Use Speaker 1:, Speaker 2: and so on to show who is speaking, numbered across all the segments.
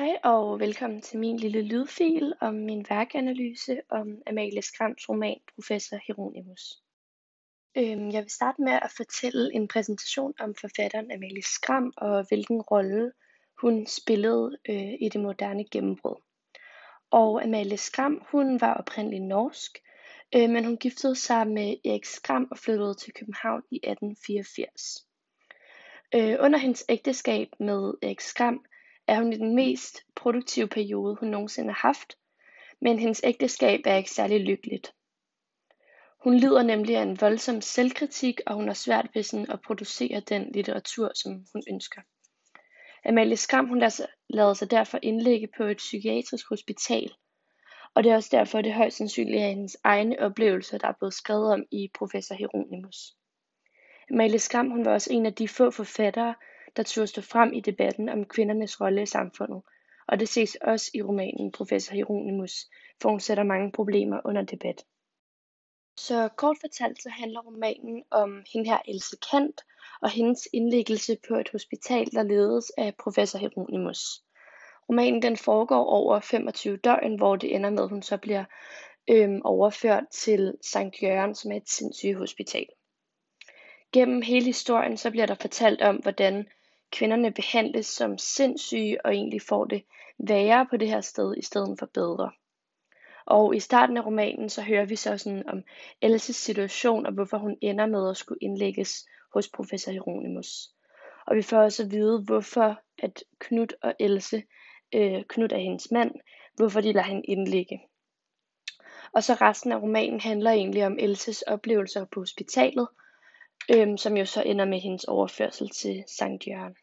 Speaker 1: Hej og velkommen til min lille lydfil om min værkanalyse om Amalie Skrams roman Professor Hieronymus. Øhm, jeg vil starte med at fortælle en præsentation om forfatteren Amalie Skram og hvilken rolle hun spillede øh, i det moderne gennembrud. Og Amalie Skram, hun var oprindeligt norsk, øh, men hun giftede sig med Erik Skram og flyttede til København i 1884. Øh, under hendes ægteskab med Erik Skram er hun i den mest produktive periode, hun nogensinde har haft, men hendes ægteskab er ikke særlig lykkeligt. Hun lider nemlig af en voldsom selvkritik, og hun har svært ved sådan at producere den litteratur, som hun ønsker. Amalie Skram hun lader sig, lader sig derfor indlægge på et psykiatrisk hospital, og det er også derfor, det højst sandsynligt er hendes egne oplevelser, der er blevet skrevet om i Professor Hieronymus. Amalie Skram hun var også en af de få forfattere, der turde stå frem i debatten om kvindernes rolle i samfundet, og det ses også i romanen Professor Hieronymus, for hun sætter mange problemer under debat. Så kort fortalt så handler romanen om hende her Else Kant og hendes indlæggelse på et hospital, der ledes af professor Hieronymus. Romanen den foregår over 25 døgn, hvor det ender med, at hun så bliver øhm, overført til St. Jørgen, som er et sindssygehospital. Gennem hele historien så bliver der fortalt om, hvordan kvinderne behandles som sindssyge og egentlig får det værre på det her sted i stedet for bedre. Og i starten af romanen, så hører vi så sådan om Elses situation, og hvorfor hun ender med at skulle indlægges hos professor Hieronymus. Og vi får også at vide, hvorfor at Knud og Else, øh, Knud er hendes mand, hvorfor de lader hende indlægge. Og så resten af romanen handler egentlig om Elses oplevelser på hospitalet, øhm, som jo så ender med hendes overførsel til Sankt Jørgen.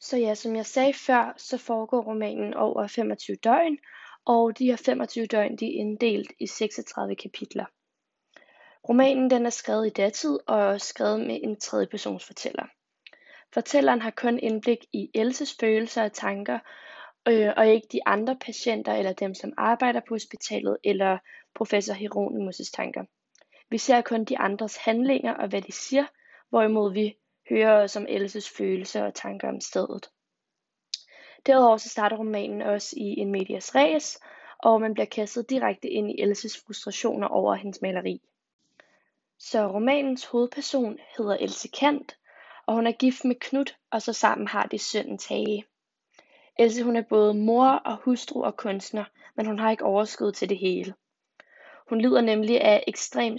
Speaker 1: Så ja, som jeg sagde før, så foregår romanen over 25 døgn, og de her 25 døgn de er inddelt i 36 kapitler. Romanen den er skrevet i datid og skrevet med en tredje persons fortæller. Fortælleren har kun indblik i Elses følelser og tanker, øh, og ikke de andre patienter eller dem, som arbejder på hospitalet, eller professor Hieronymus' tanker. Vi ser kun de andres handlinger og hvad de siger, hvorimod vi hører os om Elses følelser og tanker om stedet. Derudover så starter romanen også i en medias res, og man bliver kastet direkte ind i Elses frustrationer over hendes maleri. Så romanens hovedperson hedder Else Kant, og hun er gift med Knud, og så sammen har de sønnen Tage. Else hun er både mor og hustru og kunstner, men hun har ikke overskud til det hele. Hun lider nemlig af ekstrem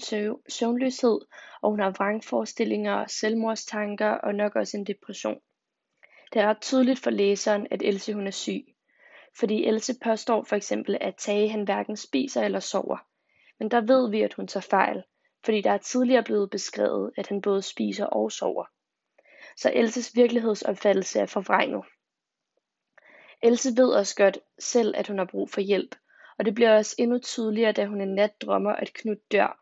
Speaker 1: søvnløshed, og hun har vrangforestillinger, selvmordstanker og nok også en depression. Det er ret tydeligt for læseren, at Else hun er syg. Fordi Else påstår for eksempel, at Tage han hverken spiser eller sover. Men der ved vi, at hun tager fejl, fordi der er tidligere blevet beskrevet, at han både spiser og sover. Så Elses virkelighedsopfattelse er forvrænget. Else ved også godt selv, at hun har brug for hjælp, og det bliver også endnu tydeligere, da hun en nat drømmer, at Knud dør.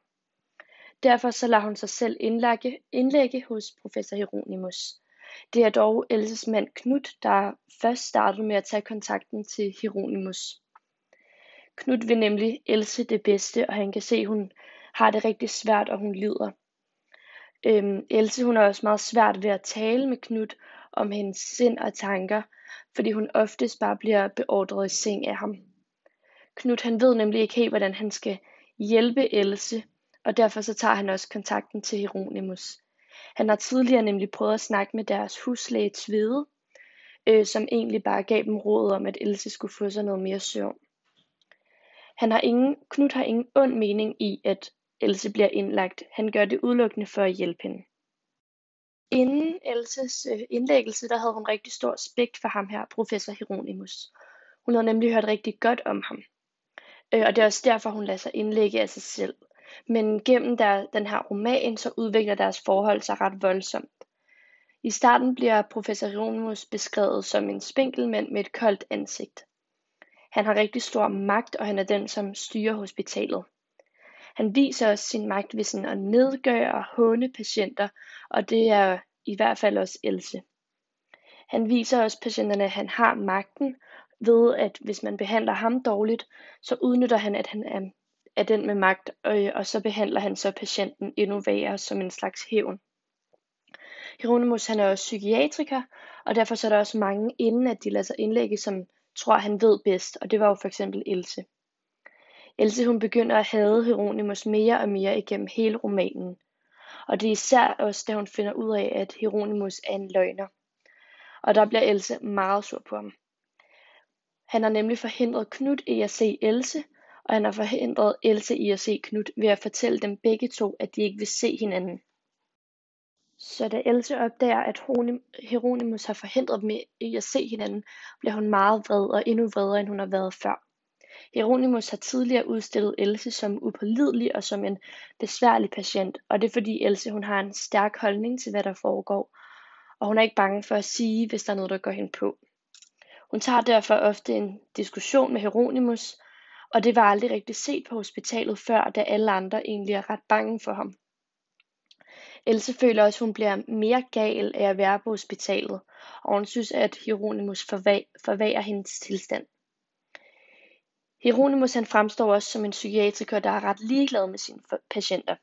Speaker 1: Derfor så lader hun sig selv indlægge, indlægge hos professor Hieronymus. Det er dog Elses mand Knud, der først startede med at tage kontakten til Hieronymus. Knud vil nemlig Else det bedste, og han kan se, at hun har det rigtig svært, og hun lider. Øhm, Else hun har også meget svært ved at tale med Knud om hendes sind og tanker, fordi hun oftest bare bliver beordret i seng af ham. Knud han ved nemlig ikke helt, hvordan han skal hjælpe Else, og derfor så tager han også kontakten til Hieronymus. Han har tidligere nemlig prøvet at snakke med deres huslæge Tvede, øh, som egentlig bare gav dem råd om, at Else skulle få sig noget mere søvn. Han har ingen, Knud har ingen ond mening i, at Else bliver indlagt. Han gør det udelukkende for at hjælpe hende. Inden Elses øh, indlæggelse, der havde hun rigtig stor respekt for ham her, professor Hieronymus. Hun havde nemlig hørt rigtig godt om ham. Øh, og det er også derfor, hun lader sig indlægge af sig selv. Men gennem der, den her roman, så udvikler deres forhold sig ret voldsomt. I starten bliver professor Romus beskrevet som en spinkelmand med et koldt ansigt. Han har rigtig stor magt, og han er den, som styrer hospitalet. Han viser også sin magt ved sådan at nedgøre og håne patienter, og det er i hvert fald også Else. Han viser også patienterne, at han har magten, ved at hvis man behandler ham dårligt, så udnytter han, at han er, er den med magt, og, og så behandler han så patienten endnu værre som en slags hævn. Hieronymus han er også psykiatriker, og derfor så er der også mange inden at de lader sig indlægge, som tror han ved bedst, og det var jo for eksempel Else. Else hun begynder at hade Hieronymus mere og mere igennem hele romanen. Og det er især også, da hun finder ud af, at Hieronymus er en løgner. Og der bliver Else meget sur på ham. Han har nemlig forhindret Knud i at se Else, og han har forhindret Else i at se Knud ved at fortælle dem begge to, at de ikke vil se hinanden. Så da Else opdager, at Hieronymus har forhindret dem i at se hinanden, bliver hun meget vred og endnu vredere, end hun har været før. Hieronymus har tidligere udstillet Else som upålidelig og som en besværlig patient, og det er fordi Else hun har en stærk holdning til, hvad der foregår, og hun er ikke bange for at sige, hvis der er noget, der går hende på. Hun tager derfor ofte en diskussion med Hieronymus, og det var aldrig rigtig set på hospitalet før, da alle andre egentlig er ret bange for ham. Else føler også, at hun bliver mere gal af at være på hospitalet, og hun synes, at Hieronymus forværrer hendes tilstand. Hieronymus han fremstår også som en psykiatriker, der er ret ligeglad med sine patienter.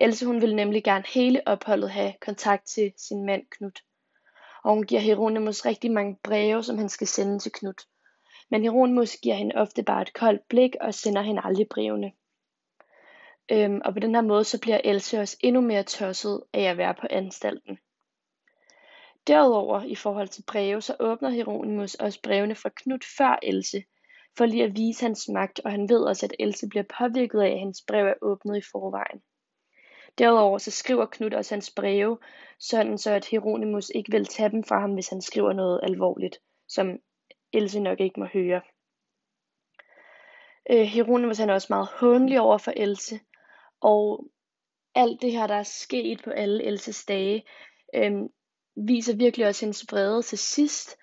Speaker 1: Else hun vil nemlig gerne hele opholdet have kontakt til sin mand Knud. Og hun giver Hieronymus rigtig mange breve, som han skal sende til Knud. Men Hieronymus giver hende ofte bare et koldt blik og sender hende aldrig brevene. Øhm, og på den her måde så bliver Else også endnu mere tosset af at være på anstalten. Derudover i forhold til breve, så åbner Hieronymus også brevene fra Knud før Else, for lige at vise hans magt, og han ved også, at Else bliver påvirket af, at hans brev er åbnet i forvejen. Derudover så skriver Knud også hans breve, sådan så at Hieronymus ikke vil tage dem fra ham, hvis han skriver noget alvorligt, som Else nok ikke må høre. Øh, Hieronymus han er også meget håndelig over for Else, og alt det her, der er sket på alle Elses dage, øh, viser virkelig også hendes vrede til sidst,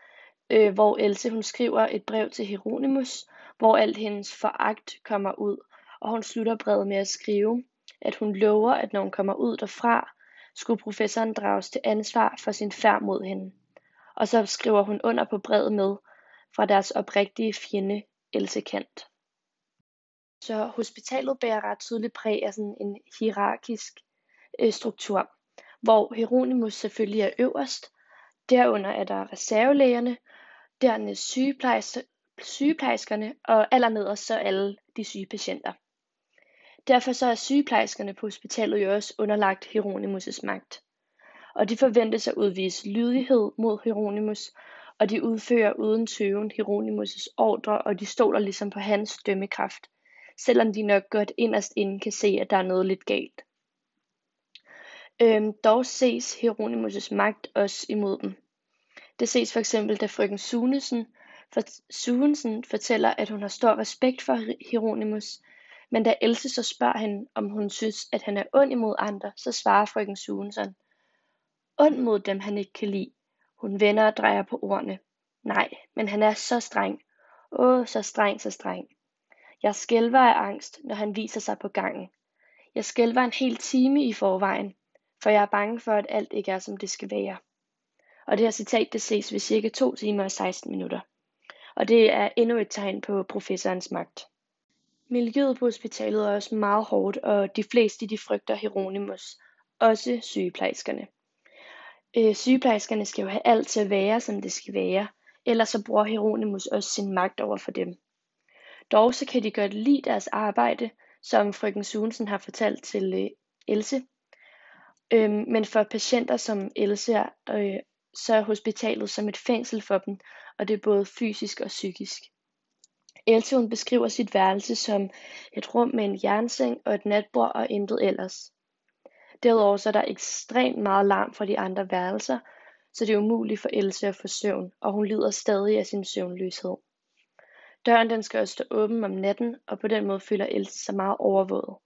Speaker 1: øh, hvor Else hun skriver et brev til Hieronymus, hvor alt hendes foragt kommer ud, og hun slutter brevet med at skrive, at hun lover, at når hun kommer ud derfra, skulle professoren drages til ansvar for sin færd mod hende. Og så skriver hun under på brevet med, fra deres oprigtige fjende Else Kant. Så hospitalet bærer ret tydeligt præg af sådan en hierarkisk øh, struktur, hvor Hieronymus selvfølgelig er øverst, derunder er der reservelægerne, dernæst sygeplejerskerne og allernederst så alle de syge patienter. Derfor så er sygeplejerskerne på hospitalet jo også underlagt Hieronymus' magt. Og de forventes at udvise lydighed mod Hieronymus, og de udfører uden tøven Hieronymus' ordre, og de stoler ligesom på hans dømmekraft, selvom de nok godt inderst inden kan se, at der er noget lidt galt. Øhm, dog ses Hieronymus' magt også imod dem. Det ses for eksempel, da frøken Sunesen, for, Sunesen fortæller, at hun har stor respekt for Hieronymus, men da Else så spørger hende, om hun synes, at han er ond imod andre, så svarer frøken Sunesen, ond mod dem han ikke kan lide. Hun vender og drejer på ordene. Nej, men han er så streng. Åh, så streng, så streng. Jeg skælver af angst, når han viser sig på gangen. Jeg skælver en hel time i forvejen, for jeg er bange for, at alt ikke er, som det skal være. Og det her citat, det ses ved cirka 2 timer og 16 minutter. Og det er endnu et tegn på professorens magt. Miljøet på hospitalet er også meget hårdt, og de fleste de frygter Hieronymus, også sygeplejerskerne. Øh, sygeplejerskerne skal jo have alt til at være, som det skal være, ellers så bruger Hieronymus også sin magt over for dem. Dog så kan de godt lide deres arbejde, som frøken Sunsen har fortalt til øh, Else. Øh, men for patienter som Else øh, så er hospitalet som et fængsel for dem, og det er både fysisk og psykisk. Else hun beskriver sit værelse som et rum med en jernseng og et natbord og intet ellers. Derudover så er der ekstremt meget larm fra de andre værelser, så det er umuligt for Else at få søvn, og hun lider stadig af sin søvnløshed. Døren den skal også stå åben om natten, og på den måde føler Else sig meget overvåget.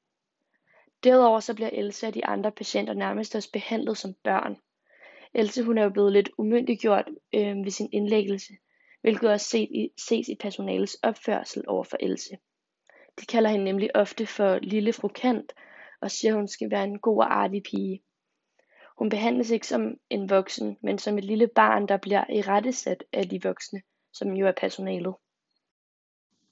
Speaker 1: Derudover så bliver Else og de andre patienter nærmest også behandlet som børn. Else hun er jo blevet lidt umyndiggjort øh, ved sin indlæggelse, hvilket også set i, ses i personalets opførsel over for Else. De kalder hende nemlig ofte for lille fru Kant, og siger, at hun skal være en god og artig pige. Hun behandles ikke som en voksen, men som et lille barn, der bliver i rettesat af de voksne, som jo er personalet.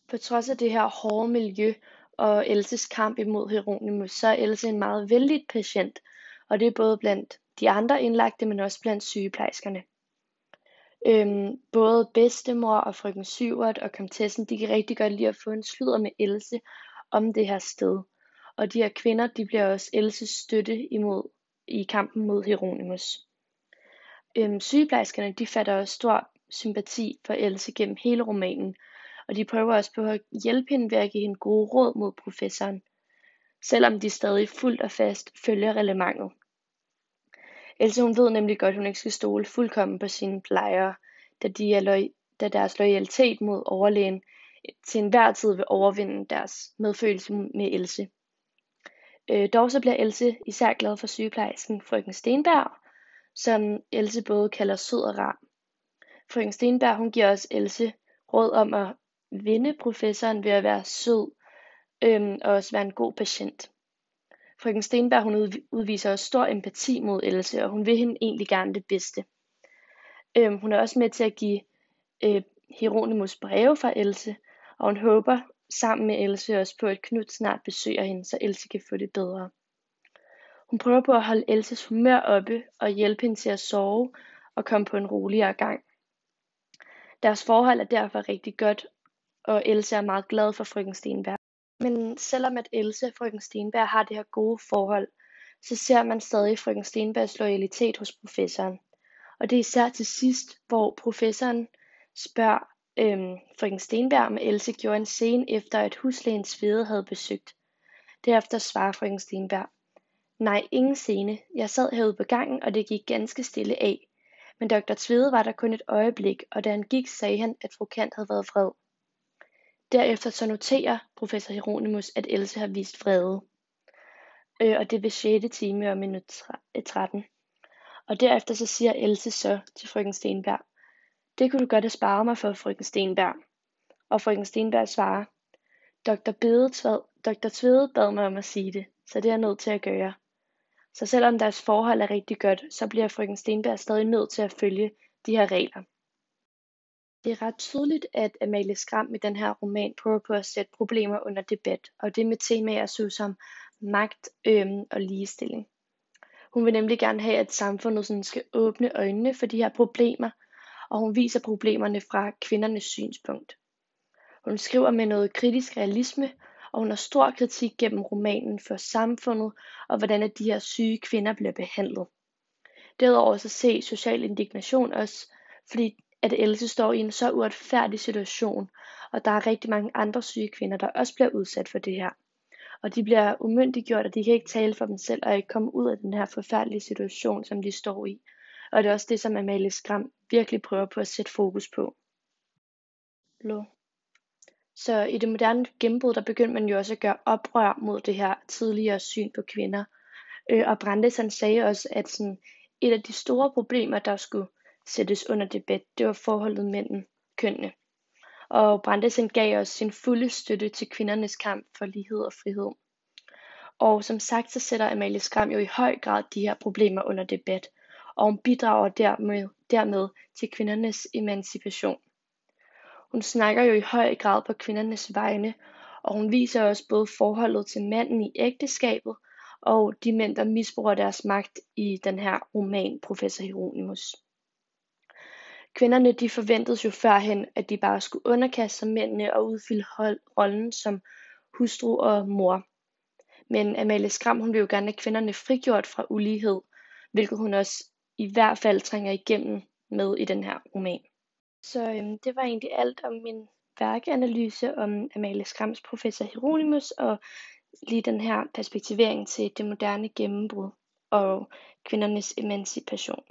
Speaker 1: På trods af det her hårde miljø og Elses kamp imod Hieronymus, så er Else en meget vældig patient, og det er både blandt de andre indlagte, men også blandt sygeplejerskerne. Øhm, både bedstemor og frøken Syvert og komtessen, de kan rigtig godt lide at få en sludder med Else om det her sted. Og de her kvinder, de bliver også Elses støtte imod i kampen mod Hieronymus. Øhm, sygeplejerskerne, de fatter også stor sympati for Else gennem hele romanen, og de prøver også på at hjælpe hende ved at give hende gode råd mod professoren, selvom de stadig fuldt og fast følger relevantet. Else hun ved nemlig godt, at hun ikke skal stole fuldkommen på sine plejere, da, de er lo- da deres loyalitet mod overlægen til enhver tid vil overvinde deres medfølelse med Else. Øh, dog så bliver Else især glad for sygeplejersken frøken Stenberg, som Else både kalder sød og rar. Frøken Stenberg hun giver også Else råd om at vinde professoren ved at være sød øhm, og også være en god patient. Frøken Stenberg hun udviser også stor empati mod Else, og hun vil hende egentlig gerne det bedste. Øhm, hun er også med til at give øh, Hieronymus breve fra Else, og hun håber sammen med Else også på, at Knud snart besøger hende, så Else kan få det bedre. Hun prøver på at holde Elses humør oppe og hjælpe hende til at sove og komme på en roligere gang. Deres forhold er derfor rigtig godt, og Else er meget glad for frøken Stenberg. Men selvom at Else og frøken Stenberg har det her gode forhold, så ser man stadig frøken Stenbergs loyalitet hos professoren. Og det er især til sidst, hvor professoren spørger øhm, frøken Stenberg, om Else gjorde en scene efter, at huslægen Svede havde besøgt. Derefter svarer frøken Stenberg, nej, ingen scene. Jeg sad herude på gangen, og det gik ganske stille af. Men dr. Tvede var der kun et øjeblik, og da han gik, sagde han, at fru Kant havde været vred. Derefter så noterer professor Hieronymus, at Else har vist vrede. Øh, og det er ved 6. time og minut 13. Øh, og derefter så siger Else så til frøken Stenberg, det kunne du godt have sparet mig for, frøken Stenberg. Og frøken Stenberg svarer, Dr. Bede Dr. Tvede bad mig om at sige det, så det er jeg nødt til at gøre. Så selvom deres forhold er rigtig godt, så bliver frøken Stenberg stadig nødt til at følge de her regler. Det er ret tydeligt, at Amalie Skram i den her roman prøver på at sætte problemer under debat, og det med temaer såsom magt øhm, og ligestilling. Hun vil nemlig gerne have, at samfundet sådan skal åbne øjnene for de her problemer, og hun viser problemerne fra kvindernes synspunkt. Hun skriver med noget kritisk realisme, og hun har stor kritik gennem romanen for samfundet og hvordan at de her syge kvinder bliver behandlet. Derudover så ses social indignation også, fordi at Else står i en så uretfærdig situation, og der er rigtig mange andre syge kvinder, der også bliver udsat for det her. Og de bliver umyndiggjort, og de kan ikke tale for dem selv, og ikke komme ud af den her forfærdelige situation, som de står i. Og det er også det, som Amalie Skram virkelig prøver på at sætte fokus på. Blå. Så i det moderne gennembrud, der begyndte man jo også at gøre oprør mod det her tidligere syn på kvinder. Øh, og Brandes han sagde også, at sådan, et af de store problemer, der skulle sættes under debat, det var forholdet mellem kønnene. Og Brandesen gav os sin fulde støtte til kvindernes kamp for lighed og frihed. Og som sagt, så sætter Amalie Skram jo i høj grad de her problemer under debat, og hun bidrager dermed, dermed til kvindernes emancipation. Hun snakker jo i høj grad på kvindernes vegne, og hun viser også både forholdet til manden i ægteskabet, og de mænd, der misbruger deres magt i den her roman, Professor Hieronymus. Kvinderne de forventedes jo førhen, at de bare skulle underkaste sig mændene og udfylde rollen som hustru og mor. Men Amalie Skram hun vil jo gerne have kvinderne frigjort fra ulighed, hvilket hun også i hvert fald trænger igennem med i den her roman. Så øhm, det var egentlig alt om min værkeanalyse om Amalie Skrams professor Hieronymus og lige den her perspektivering til det moderne gennembrud og kvindernes emancipation.